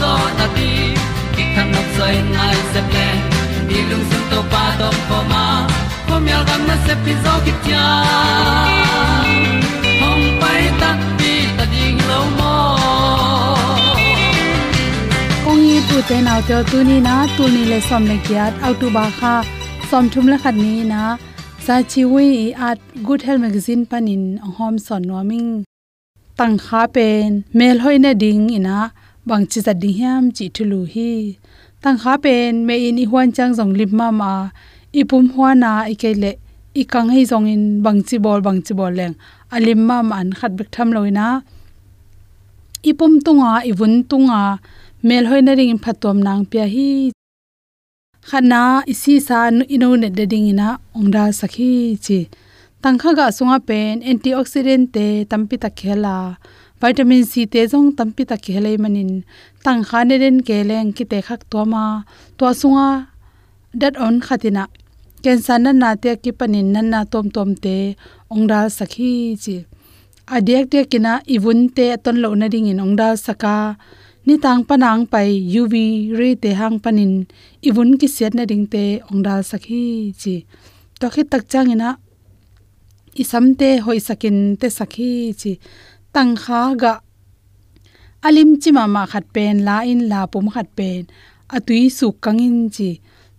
zo na ti ki kan nok sai nai se ple ni lung sun to pa to pa ma. Ko myal gam na se pi zo ki tia hom pai ta ti ta ding lo mo ong ni pu te nau te tu ni na tu ni le som le kiat au tu ba kha som thum la khat ni na sa chi wi at good health magazine, panin hom son noming tang kha pen, mel hoina ding ina bang chi za ding hiam, chi thulu hi. Tang kha pen, me in i huan chang jong lim ma ma. I pum huwa na, i ke le, i kang hei jong in bang chi bol, bang chi bol leng. Alim ma man khat bek tham loina i pum tunga, i vun tunga. Mel hoi na ring phatom nang pya hi. Khana isi sa ino ne de ding ina. Ongda sakhi chi. Tangkha ga sunga pen, antioxidant te tampi ta khela vitamin c te jong tampi ta khele manin. Tang khane ren ke leng ki te khak to ma to sunga. Dat on khatina. Cancer na na te ki panin nan na tom tom te. Ongdal sakhi chi. Adek te kina ibun te ton lo na ring in ongdal saka. Ni tang panang pai uv re te hang panin. Ibun ki set na ding te ongdal sakhi chi. To khi tak changina. Isam te hoi sakin te sakhi chi tăng kha ga. Alim chima ma khát bền, lá in lá la pum khat pen. Atui căng in chi.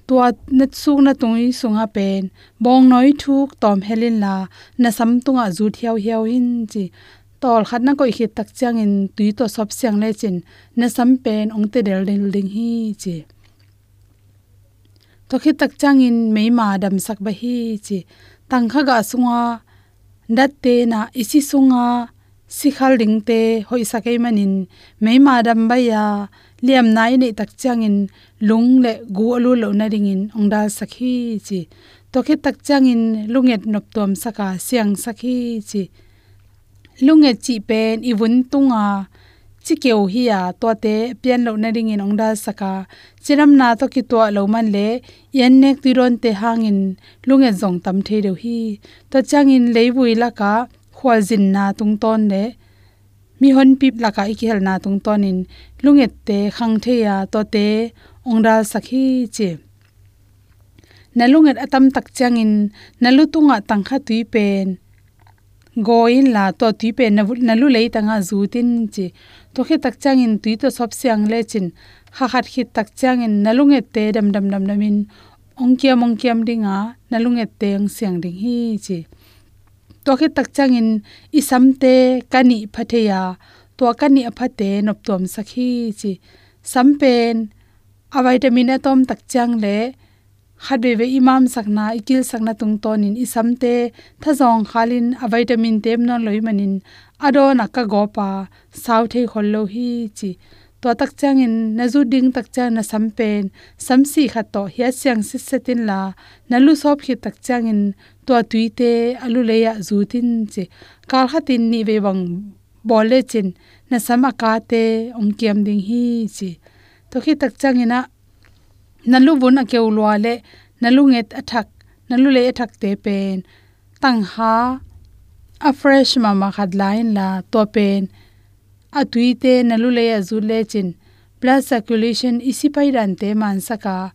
Tua net suk na tungui sunga pen. Bong thuốc, thuk tom helin la. Na sam à zu thiau hiau in chi. Tol khát năng koi khit tắc chang in tui to sop siang le chin. Na sắm bền, ông te del del ding hi chi. To khit tắc chang in mei ma đầm sắc ba hi chi. Tăng tang kha ga sunga đất te na isi sunga sikhal ding te, hoi sakai manin. Mei ma dam ba ya, liam nai nei tak chang in lung le gu alu lo na ring in. Ong dal sakhi chi. To khe tak chang in lunget nop tom saka siang sakhi chi. Lunget chi pen, i iwun tunga. Chi keu hi ya to te, pian lo na ring in. Ong dal saka chiram na to ki to lo man le yan nek ti ron te hangin. Lunget zong tam the de hi. To chang in leibui la ka khwal jin na tung ton le mi hon pip la ka ikhel na tung ton in. Lunget te khang the ya to te ongra sakhi che. Nalunget atam tak changin nalutunga tangkha tui pen. Goin la to tui pen. Na na lu lei tanga zutin che. To khe tak chang in tui to sop siang le chin. Kha khat khit tak chang in. Nalunge te dam dam dam namin ongkiam ongkiam dinga. Nalunge te ang siang ding hi che to khe tak chang in isamte kani phatheya to kani aphate nop tom sakhi chi. Sampen a vitamin atom tak chang le khadbe ve imam sakna, ikil sakna tung tonin isamte, thazong khalin a vitamin tem non loi manin ado nakka gopa, sauthe khollo hi chi to tak changin nazu ding tak chang na sampen. Samsi kha to hia siang si setin la nalu sop khi tak changin to tuite, alu leya zutin chi. Kal khatin ni ve bang bole chin. Na sama ka te ong kiam ding hi chi. To khi tak changina nalu bun a keu lwa le. Nalu nget athak nalu le athak te pen. Tang ha a fresh mama khat line la to pen a tuite nalu le azu le chin. Blood circulation isi pai ran te man saka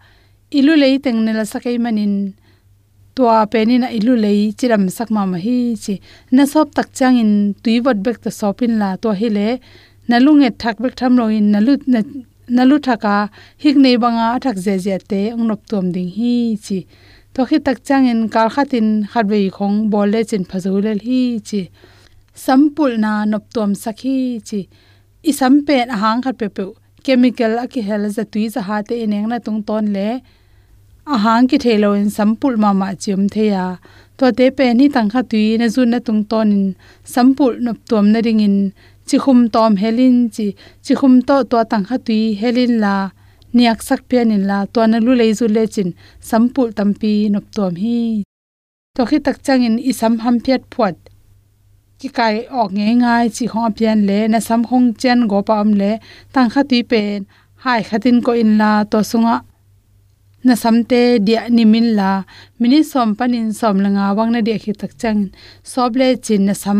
ilu le teng ne la sakai manin. Tua penin ilu lei chiram sakma ma hi chi na sop tak chang in tui bot bek ta sopin la to hi le nalunge thak bek tham lo in nalu nalu thaka. Hik nei banga thak je je te ngnop tom ding hi chi to khi tak chang in kal khatin khatwei khong bolle chin phazulel hi chi sampul na nop tom sakhi chi. I sampe ahang khat pe pe chemical a ki hel za tui za ha te eneng na tung ton le. Ahang ki thelo in sampul ma ma chim the ya. To te pe ni tang kha tui na zun na tung ton in sampul nop tom na ring in. Chi khum tom helin chi. Chi khum to to tang kha tui helin la. Niak sak pian in la. To na lu leizu le chin. Sampul tampi nop tom hi. To khi tak chang in sam ham phiat phuat ki kai ok nge ngai chi khong pian le na sam khong chen go pam le tang kha ti pen hai khatin ko in la to sunga na samte dia nimin la mini som panin som langa wang na dia khi tak chang soble chin na sam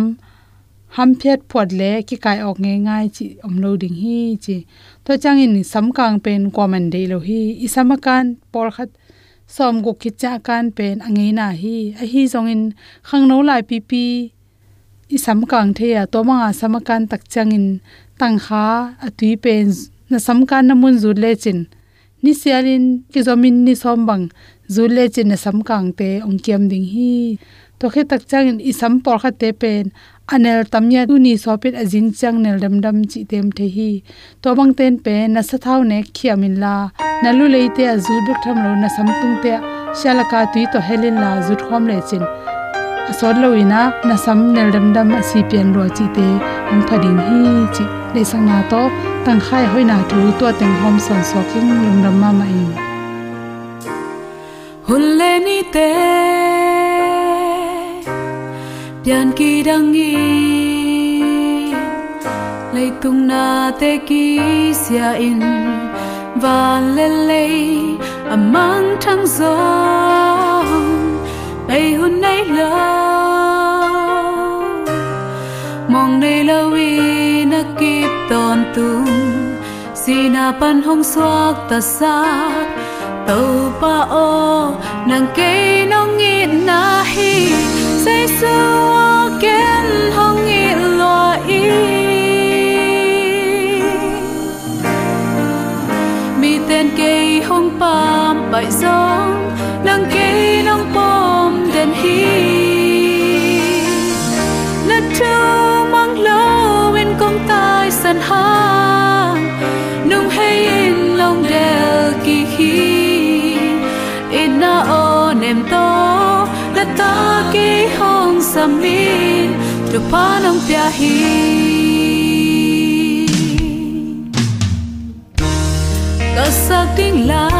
ham phet phot le ki kai ok nge ngai chi om lo ding hi chi to chang in sam kang pen ko man de lo hi isamakan por khat som gu ki cha kan pen angi na hi a hi zong in khang no lai pi i sam kang the uh, ya to ma samakan tak chang in tang kha atui uh, pen na sam kan na mun zur le chin ni sialin ki zomin ni som bang zu le chin na sam kang te ong kiam ding hi. To khe tak chang in sam por kha te pen anel tamya tu ni sopit ajing chang nel dam dam chi tem the hi. To bang ten pe, na sa thau ne khiamin la, na nalu leite azu duk tham lo, na sam tung te shalaka tui to helin la zut khom le chin sot lo ina, na sam nel dam dam si pian ro chi te. Ong phading hi chi le sang na to. Tang khai hoina thu to teng hom son so king lum dam ma ma in. Hulle ni te pian ki dangi lei tung na te ki sia in. Van le le amang thăng gió ei hôn nei la mong nei la wi kịp kip ton xin sina pan hong suak ta sa tàu pa o nàng cây nong nghi na hi. Say sưa kén hong nghi lo y. Mi tên cây hong pa bại gió nàng cây nong po den hi là tu mang lâu in kong tai san ha nung hay in lòng đèo kỳ hi in na ô nem to là ta ke hong samin tu pa nong pia hi. Có sắc tiếng la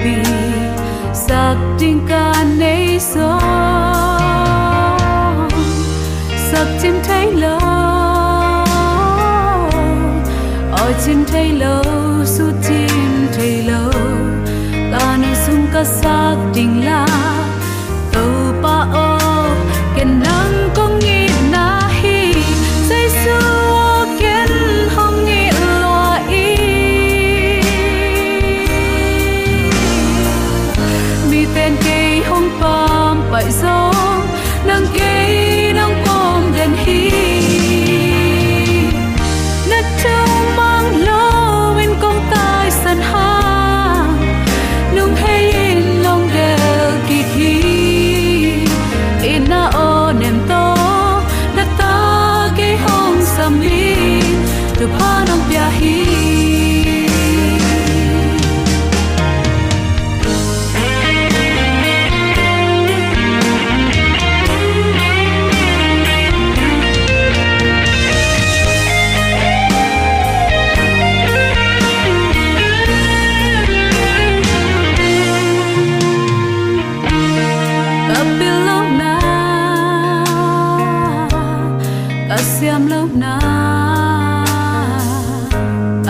tâm pi sắc tiếng ca nấy gió sắc chim thấy lâu ôi chim thấy lâu su chim thấy lâu ta nơi sung ca sắc tiếng la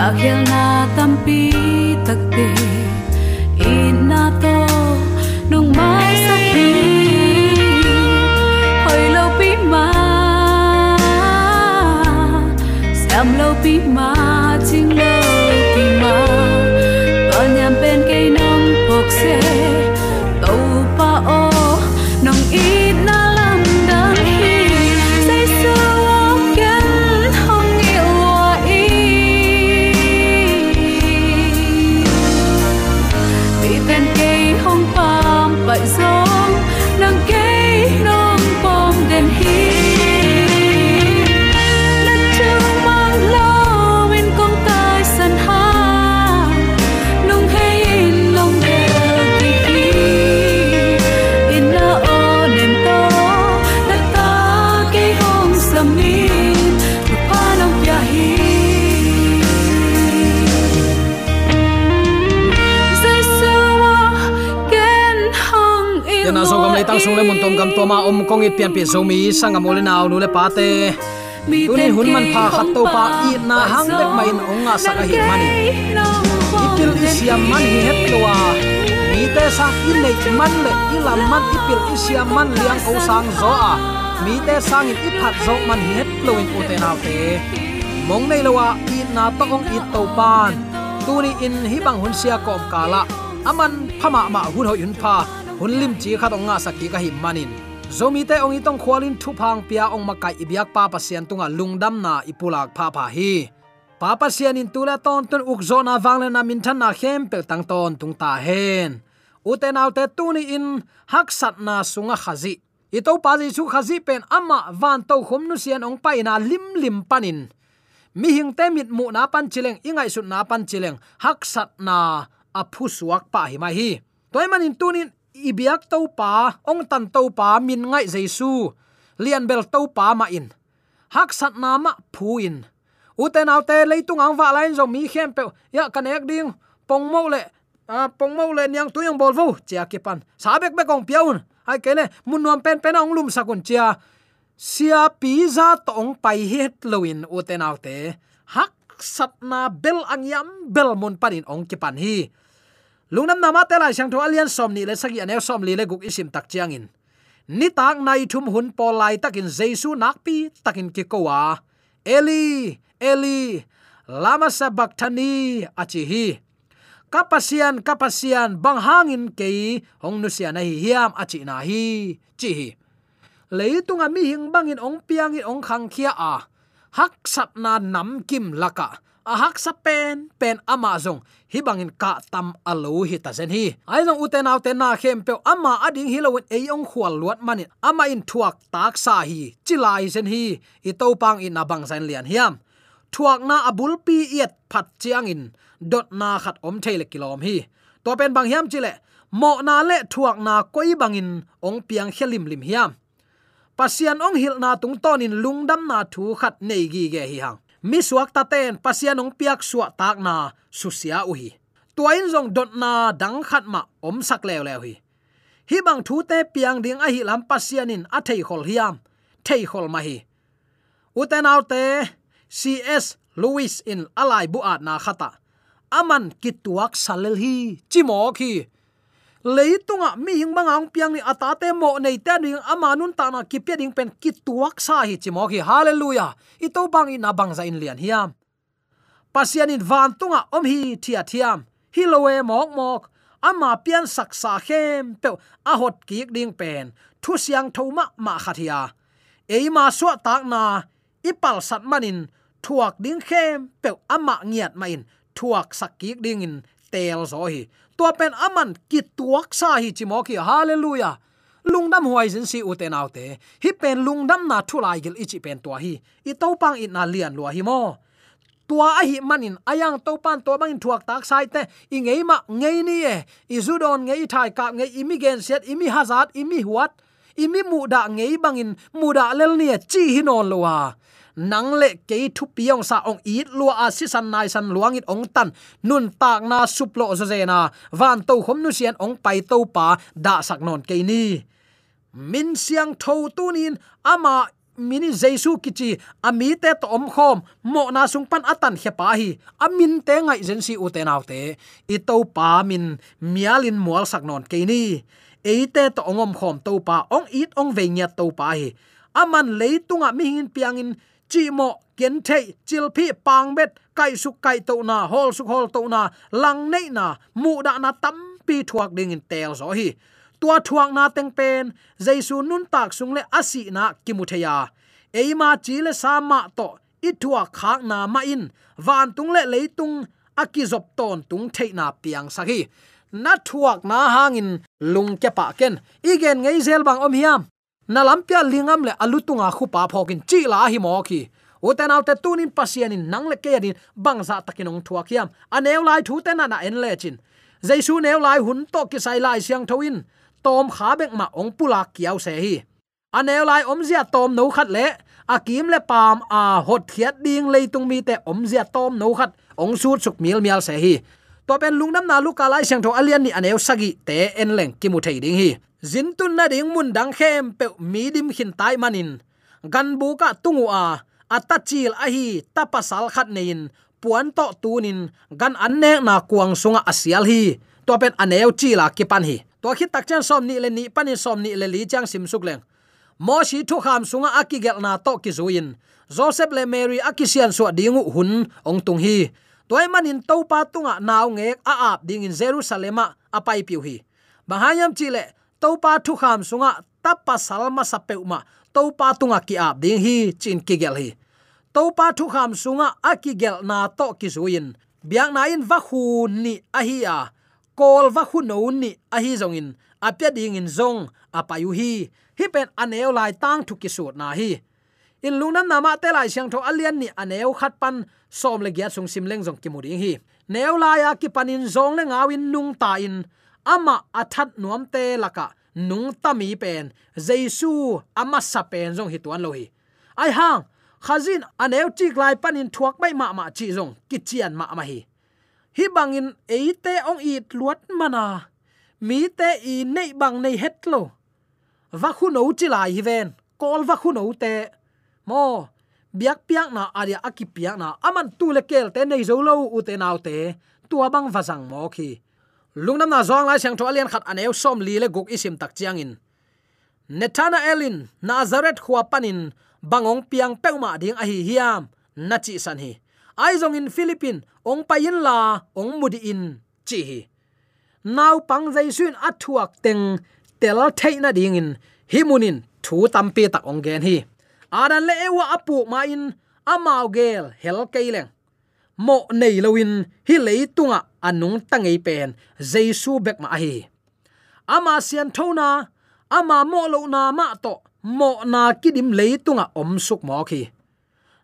akhil na tampi takte sung le mun tom gam to ma om kong it pian pi so mi sanga mole naw nu le pa te tunin hun man pha khat to pa i na hang le main onga saka hi mani ipil isiam man hi het lowa mi te sa in nei man le ilam man ipil isiam man liang ko sang zo a mi te sang in iphat zo man hi het loin u te naw te mong nei lowa i na to ong i to pan tuni in hi bang hun sia kom kala aman phama ma hun ho yun pha hun lim chi khat ong nga saki ka hi manin. Zomi te ong itong khwalin thu phang pia ong makai ibyak pa pasian tunga lungdam na ipulak pha pha hi. Papa sian in tula ton ton uk zona wangle na min than na hem pel tang ton tung ta hen. Uten autte tuni in hak sat na sunga khazi. Ito pa ji su khazi pen ama van to khom nu sian ong pai na lim lim panin. Mi hing te mit mu na pan chileng, ingai su na pan chileng, hak sat na aphu suak pa hi mai hi. Toy manin tunin ibiak to pa ong tan to pa min ngai jesu lian bel to pa ma in. Hak sat nama phu in. Uten autte leitung ang wa lain zo mi khem pe ya kanek ding. Pong mo le a, pong mo le nyang tu yang bol vo chia ke pan. Sabek be kong piaun. Ai kele mun nuam pen pen ong lum sakun chia. Sia pizza ong pai het loin uten autte. Hak sat na bel ang yam, bel mun panin ong ki pan hi lungnam nama te lai sang tho alian som ni le sagi ane som li le guk isim tak chiang in. Ni tak nai thum hun pol lai takin jesu nak pi takin ki kowa à. eli eli, lama sabakthani achi hi. Kapasian kapasian bang hangin ke hong nu sia na hi hiam achi na hi, chi hi. Leitung ami hing bangin ong piang in ong khang khia a. Hak sat na nam kim laka ahak sa pen pen ama zong hi bangin ka tam alo hi ta zen hi. Ai zong uten au ten na khem pe ama ading hi lowin ei ong khwal luat manin ama in thuak tak sa hi, chilai zen hi. I to pang in abang san lian hiam. Thuak na abul pi iet phat chiang in. Dot na khat om thele kilom hi. To pen bang hiam chile. Mo na le thuak na koi bangin ong piang khelim lim hiam. Pasian ong hil na tung tonin lungdam na thu khat nei gi ge hi hang mi suak ta ten pasian ong piak suak tak na susia uhi tuain zong dot na dang khat ma om sak lew lew hi. Hi bang thu te piang ding a hi lam pasianin a thei khol hiam thei khol ma hi. Uten autte cs louis in alai bu at na khata. Aman kituak salel hi, chimok hi leitunga ah, mi hing bangang piang ni atate mo nei te ni ama amanun ta na kipya ding pen kituak sa hi chimo khi hallelujah. Ito bang in abang za in lian hiam. Pasian in van tunga om hi thia thiam. Hi loe mok mok. Ama pian saksa khem pe a hot ki ding pen. Thu siang thoma ma khathia eima so tak na ipal sat manin thuak ding khem pe ama ngiat ma in. Thuak ki ding in tel zo hi. To pen aman ki tuak sa hi chimo ki hallelujah lungdam huai jin si u te nau te hi pen lungdam na thulai gil ichi pen to hi i to pang in na lian lo hi mo tua a hi manin ayang to pan to bang thuak tak sai te i ngei ma ngei ni e i zudon ngei thai ka ngei imi gen set imi hazat imi huat imi mu da ngei bangin mu da lel ni chi hi non lo wa nang le ke thu piong sa ong it lua a si san nai san luang it ong tan. Nun tak na suplo zo zena van to khom nu sian ong pai to pa da sak non ke ni. Min siang tho tunin ama mini jesu kichi, ami te to om khom, mo na sung pan atan he pa hi. Amin te ngai jen si u te naw te. I to pa min mialin mual sak non ke ni. Eite to ongom khom to pa ong it ong ve nya to pa hi. Aman leitunga mi hin piangin chi mo kiến thei chil phi, pang bet kai su kai to na, hol su hol to na lang nei na mu da na tam pi thuak ding in tel zo hi. Tua thuak na teng pen jaisu nun tak sung le asi na kimutheya eima à. chi le sama to i thua khak na ma in van tung le leitung akizop ton tung thei na piang sakhi na thuak na hangin lung ke pa ken igen ngei zel bang om hiam na lampia lingam le alutunga khupa phokin chi la hi mo khi uten alte tunin pasian in nang le ke din bangza takinong thua khiam anew lai thu te na na en le chin. Jaisu neu lai hun to ki sai lai siang thoin. Tom kha bek ma ong pula kiaw se hi. Aneu lai om zia tom no khat le. Akim le pam a hot khiat ding leitung mi te om zia tom no khat. Ong sut suk mil mial se hi. To pen lungnam na lu ka lai siang tho alian ni aneu sagi te en leng ki mu thei ding hi zin tun na ding mun dang khem pe mi dim khin tai manin. Gan bu ka tungu a atachil a hi tapasal khat nein. Puan to tunin gan anne na kuang sunga asial hi. To pen aneu chi la ki pan hi. To khi tak chan som ni le ni panin som ni le li chang sim suk leng. Mo shi thu kham sunga akigel na to ki zuin. Joseph le mary akisian so dingu hun, ong tung hi. Toy manin to pa tunga naw nge a ap ding in jerusalema apai piu hi. Bahayam chile topa thu kham sunga tapa salma sapeuma topa tunga ki ap ding hi, chin ki gel hi. Topa thu kham sunga akigel na to ki zuin. Biang na in vahu ni ahia kol vahu no ni ahi zong in. Apya ding in zong apayu hi. Hi pen aneo lai tang thu ki sut na hi. In lungnam nama te lai siang tho alian ni aneu khat pan, som le gya sung sim leng zong ki muri hi. Neo lai a ki panin zong le ngawin nung ta in ama athat nuam te laka, nung tami pen jesu ama sa pen jong hituan lohi ai hang, khazin aneu chik lai panin thuak mai ma ma chi jong kichian ma ma hi. Hi bangin eite ong it luat mana. Mi te i nei bang nei het lo. Va khu no chi lai hi ven, kol va khu no te. Mo, biak piak na aria akipiak na aman tu le kel te nei zo lo u te nau te. Tua bang vazang mo khi lungnam na zong lai sang tho alian khat aneu som li le guk isim tak chiang in. Netana elin nazareth khuwa panin bangong piang peuma ding a hi hiam, na chi san hi. Ai zong in philippine, ong payin la, ong mudi in chi hi. Nau pang zai suin athuak teng tel theina ding in, himunin, thu tampi tak ong gen hi. Adan le ewa apu ma in, amau gel, hel keileng mo nei loin hi leitunga anung tangei pen jesu bek ma hi ama sian thona ama mo lo na ma to, mo na kidim leitunga om suk mo khi.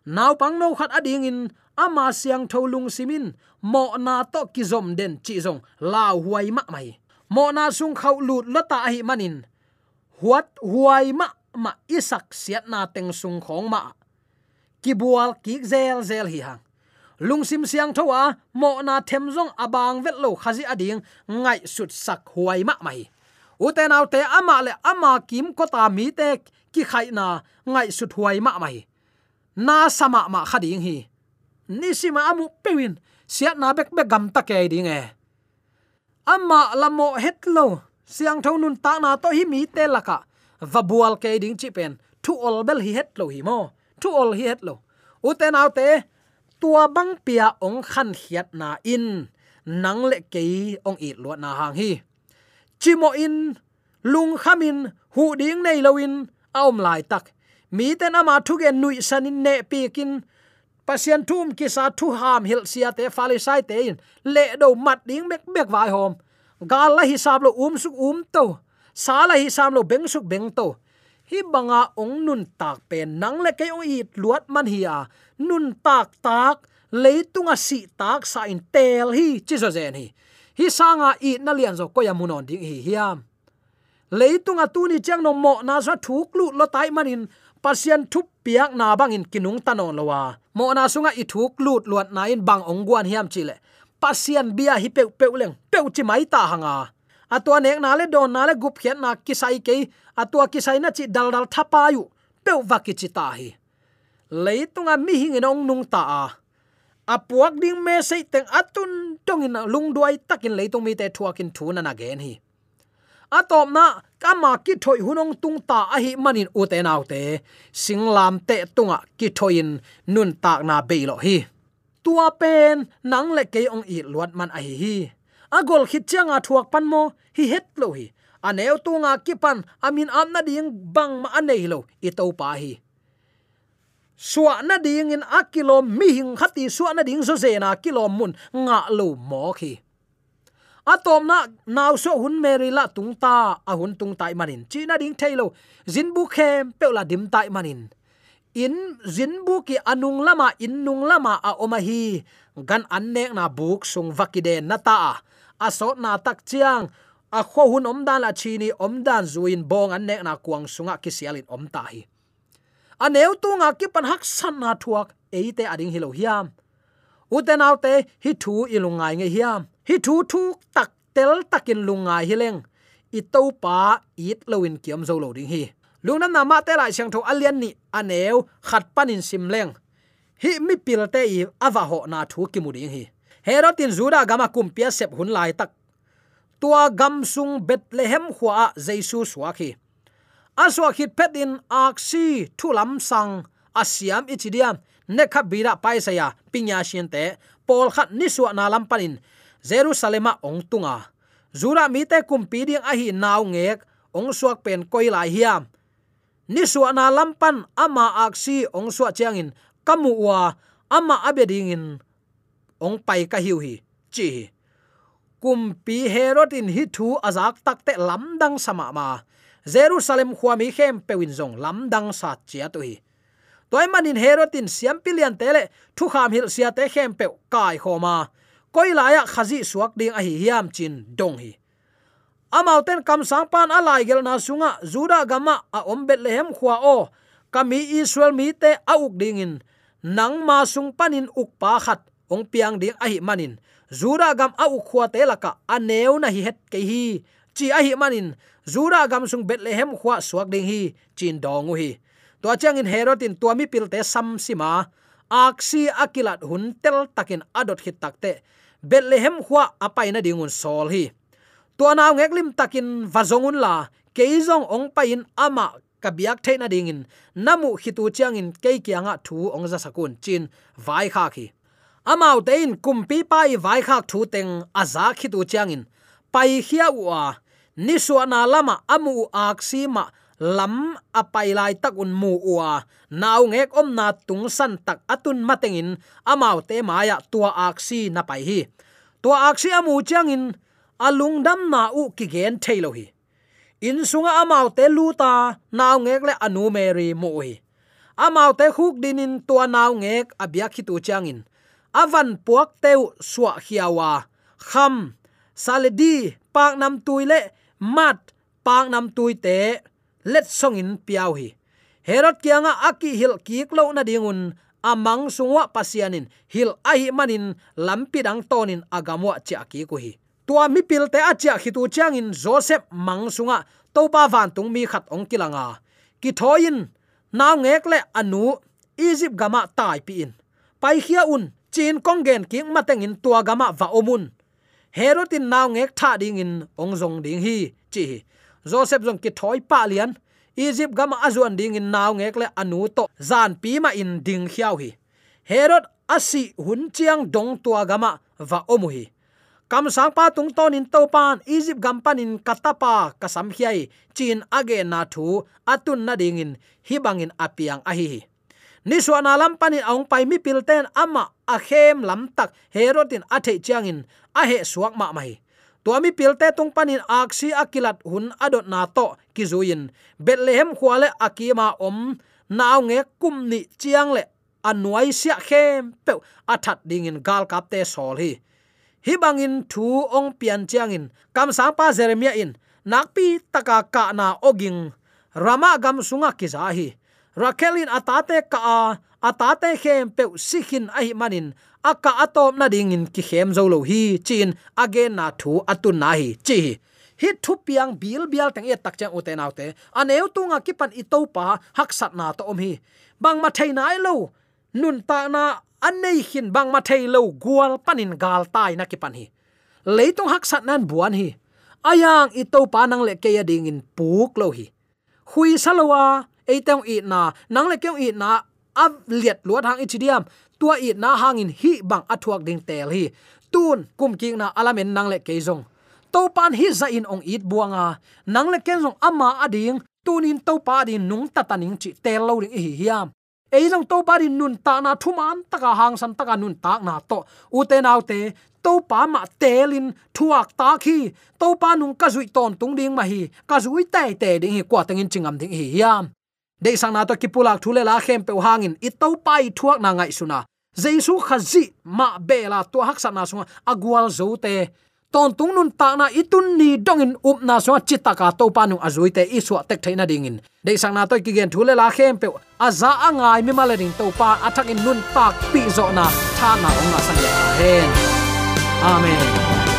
Naw pang no khat ading in, ama siang tholung simin, mo na to kizom den chi zong, la huai ma mai. Mo na sung khau lut lata hi manin. Huat huai ma ma isak siat na teng sung khong ma. Kibual ki zel zel hi hang lungsim siang thowa mo na them jong abang vet lo khazi ading, ngai sut sak huai ma mai. Uten au te ama le ama kim ko ta mi te ki khai na ngai sut huai ma mai. Na sama ma khading hi. Ni sima amu pewin, siat na bek bek gam ta ke ding e. Amma lamo hetlo siang thau nun ta na to hi mi te laka vabual ke ding chi pen, thu ol bel hi het lo hi mo. Thu ol hi het lo. Uten au te tua bang pia ong khan hiat na in. Nang le ke ong i lo na hang hi. Chimo in, lung khamin hu ding nei loin aom lai tak. Mi ten ama thu gen nui sanin ne pikin pasian thum ki sa thu ham hil sia te fali sai te in. Le do mat ding mek mek vai hom. Gal la hisab lo um suk um to. Sa la hisab lo beng suk beng to. Hi banga ong nun tak pe nang le ke ong i luat man hi a nun tak tak leitunga si tak sa in tel hi, chi zo zen hi. Hi sanga i na lian zo ko ya munon ding hi, hiam. Leitunga tu ni chang no mo na sa thuk lu lo tai manin pasian thup piak na bangin kinung tanon lowa mo na sunga i thuk lut luat na in bang ong guan hiam chile pasian bia hi pe pe leng pe chi mai ta hanga. Atwa nek na le don na le gup khian na kisai ke atwa kisai na chi dal dal thapa yu pe wa ki chi ta hi leitunga mi hing nong nung ta a apuak ding me sei teng atun tongin lung duai takin leitung mi te thuakin thuna na gen hi à, atom na kama ki thoi hunong tung ta a hi manin u te nau te singlam te tunga ki thoin nun tak na be lo hi tua pen nang le ke ong i luat man a à hi hi agol à, khit changa thuak pan mo hi het lo hi aneu tunga ki pan amin amna ding bang ma anei lo i to pa hi suwa na ding in akilo mi hing khati suwa na ding zo zena kilo mun nga lo mo khi atom na naw so hun meri la tung ta, a hun tung tai manin china ding thailo zin bu khem pe la dim tai manin in, zin bu ki anung lama, in nung lama a oma hi. Gan annek na buk sung vakide na ta a. So na tak chiang, a kho hun om dan la chini om dan zuin bong annek na kuang sunga ki sialin om ta hi aneu tu nga ki pan hak san na thuak eite ading hilo hiam. Uten autte hi thu ilungai nge hiam. Hi thu thu tak tel takin lungai hileng i to pa it loin kiam zo lo ding hi. Lungna na ma te lai chang tho alian ni aneu khat panin simleng hi mi pil te i awa ho na thu ki mu ding hi. Herotin zuda gama kumpia sep hun lai tak. Tua gam sung bethlehem khwa jesu swaki aswa khit petin aksi thulam sang asiam ichidiam nekha bira paisaya pinya shin te pol khat niswa na lam panin jerusalema ong tunga zura mi te kumpi ding a hi naw ngek ong suak pen koila hiam niswa na lampan ama aksi ong suwa changin kamu wa ama abeding in ong pai ka hiu hi chi kumpi herodin hi thu azak takte lamdang sama ma jerusalem khwami khem pewin zong lamdang sa chia tu hi toy manin herotin siam pilian tele thu kham hil sia te khem pe kai khoma koi laya khazi suak ding a hi hiam chin dong hi. Amauten kam sang pan alai gel na sunga, juda gama a ombet lehem khwa o. Kami israel mi te auk ding in. Nang ma sung panin uk pa khat, ong piang ding a hi manin zura gam a uk khwa te laka aneu na hi het ke hi chi a hi manin zura gam sung bethlehem khwa suak ding hi chin dong hi. To chang in herotin to mi pilte sam sima aksi akilat hun tel takin adot hit takte bethlehem khwa apaina dingun sol hi. To na ngeklim takin vazongun la keizong ong pain ama kabiak theina dingin namu hitu changin ke kianga thu ongza sakun chin vai kha khi. Amau tein kumpi pai vai khak thu teng aza khitu changin pai khia wa niswa na lama amu aksi ma lam apai lai tak un mu uwa naw ngek om na tung san tak atun matengin amau te maya tua aksi na pai hi tua aksi amu changin alung dam na u ki gen thailo hi in sunga amau te luta naw ngek le anu meri mu hi amau te khuk dinin tua naw ngek abia khitu changin avan puak teu suwa hiawa kham saledi pak nam tuile mat pak nam tuite let song in piau hi. Herot kianga aki hil kik lo na dingun, amang sungwa pasianin, hil ahi manin lampi dang tonin agamwa cha ki ko hi. Tua mi pil te achia khitu changin joseph mang sunga to pa van tung mi khat ong kilanga. Ki thoin naw ngek le anu, egypt gama tai pi in. Pai khia un, chin kongen ki mateng in tua gama va omun herotin naw ngek tha ding in ong zong ding hi, chi joseph jong ki thoi pa lian. Egypt gama azuan ding in naw ngek le anu to zan pi ma in ding khiao hi. Herod asi hun chiang dong tua gama va omu hi. Kam sang pa tung ton in to pan, egypt gam pan in katapa, kasam hiai, chin age na thu, atun na ding in hi bangin apiang a hi. Ni suana lam panin ong pai mi pilten ama a khem lam tak herodin athe chiang in a he suak ma mai tuami pilte tung panin aksi akilat hun adot na to kizuin betlehem khwale akima om. Naw nge kumni chiang le anuai sia khem pe athat dingin gal kapte sol hi. Hi bangin thu ong pian chiangin kam sang pa jeremia in. Nakpi taka ka na oging. Rama gam sunga ki za hi. Atate ka atate khem pe sikhin ahi manin aka atom na ding in ki hem zo lo hi, chin again na thu atun na hi, chi hi. Thu piang bil bial tang e tak chang ute naute aneu tunga ki pan i to pa, hak sat na to om hi. Bang ma thai nai lo. Nun ta na anei hin bang ma thai lo gwal panin gal tai na ki pan hi. Leitung hak sat nan buan hi. Ayang i to pa nang le ke ya ding in puk lo hi. Hui salowa eitang i na, nang le ke i na av liet luat hang ichidiam tua i na hangin hi bang athuak ding tel hi. Tun, kum king na alamen nang le keizong to pan hi za in ong it buanga. Nang le kenjong ama ading. Tunin to pa din nung tataning chi tel lo ring hi hiam. Ei long to pa din nun ta na thuman, taka hang san taka nun tak na to. U te nau te to pa ma telin thuak ta khi. To pa nung ka zui ton tung ding ma hi. Ka zui te te ding hi kwa tengin chingam ding hi hiam de sang na to kipulak thule la khem pe hangin i to pai thuak na ngai suna jesu khazi ma bela to hak sa na sunga agwal zote ton tung nun ta na itun ni dongin up na so chitaka to panu azui te isu tek thaina dingin de sang na to ki gen thule la khem pe aza angai mi malaring to pa athak in nun tak pi zo na. Tha na ong na sang ya amen.